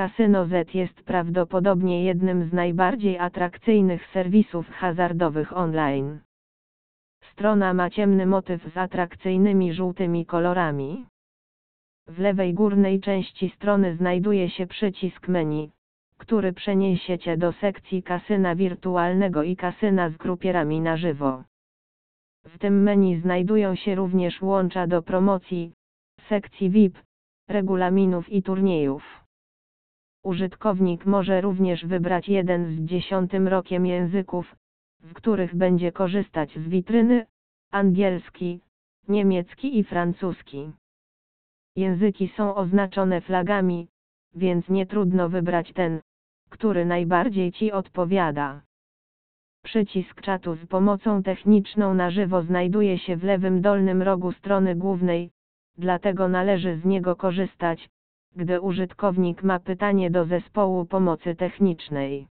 Casino Z jest prawdopodobnie jednym z najbardziej atrakcyjnych serwisów hazardowych online. Strona ma ciemny motyw z atrakcyjnymi żółtymi kolorami. W lewej górnej części strony znajduje się przycisk menu, który przeniesie Cię do sekcji kasyna wirtualnego i kasyna z grupierami na żywo. W tym menu znajdują się również łącza do promocji, sekcji VIP, regulaminów i turniejów. Użytkownik może również wybrać jeden z dziesiątym rokiem języków, w których będzie korzystać z witryny, angielski, niemiecki i francuski. Języki są oznaczone flagami, więc nie trudno wybrać ten, który najbardziej Ci odpowiada. Przycisk czatu z pomocą techniczną na żywo znajduje się w lewym dolnym rogu strony głównej, dlatego należy z niego korzystać, gdy użytkownik ma pytanie do zespołu pomocy technicznej.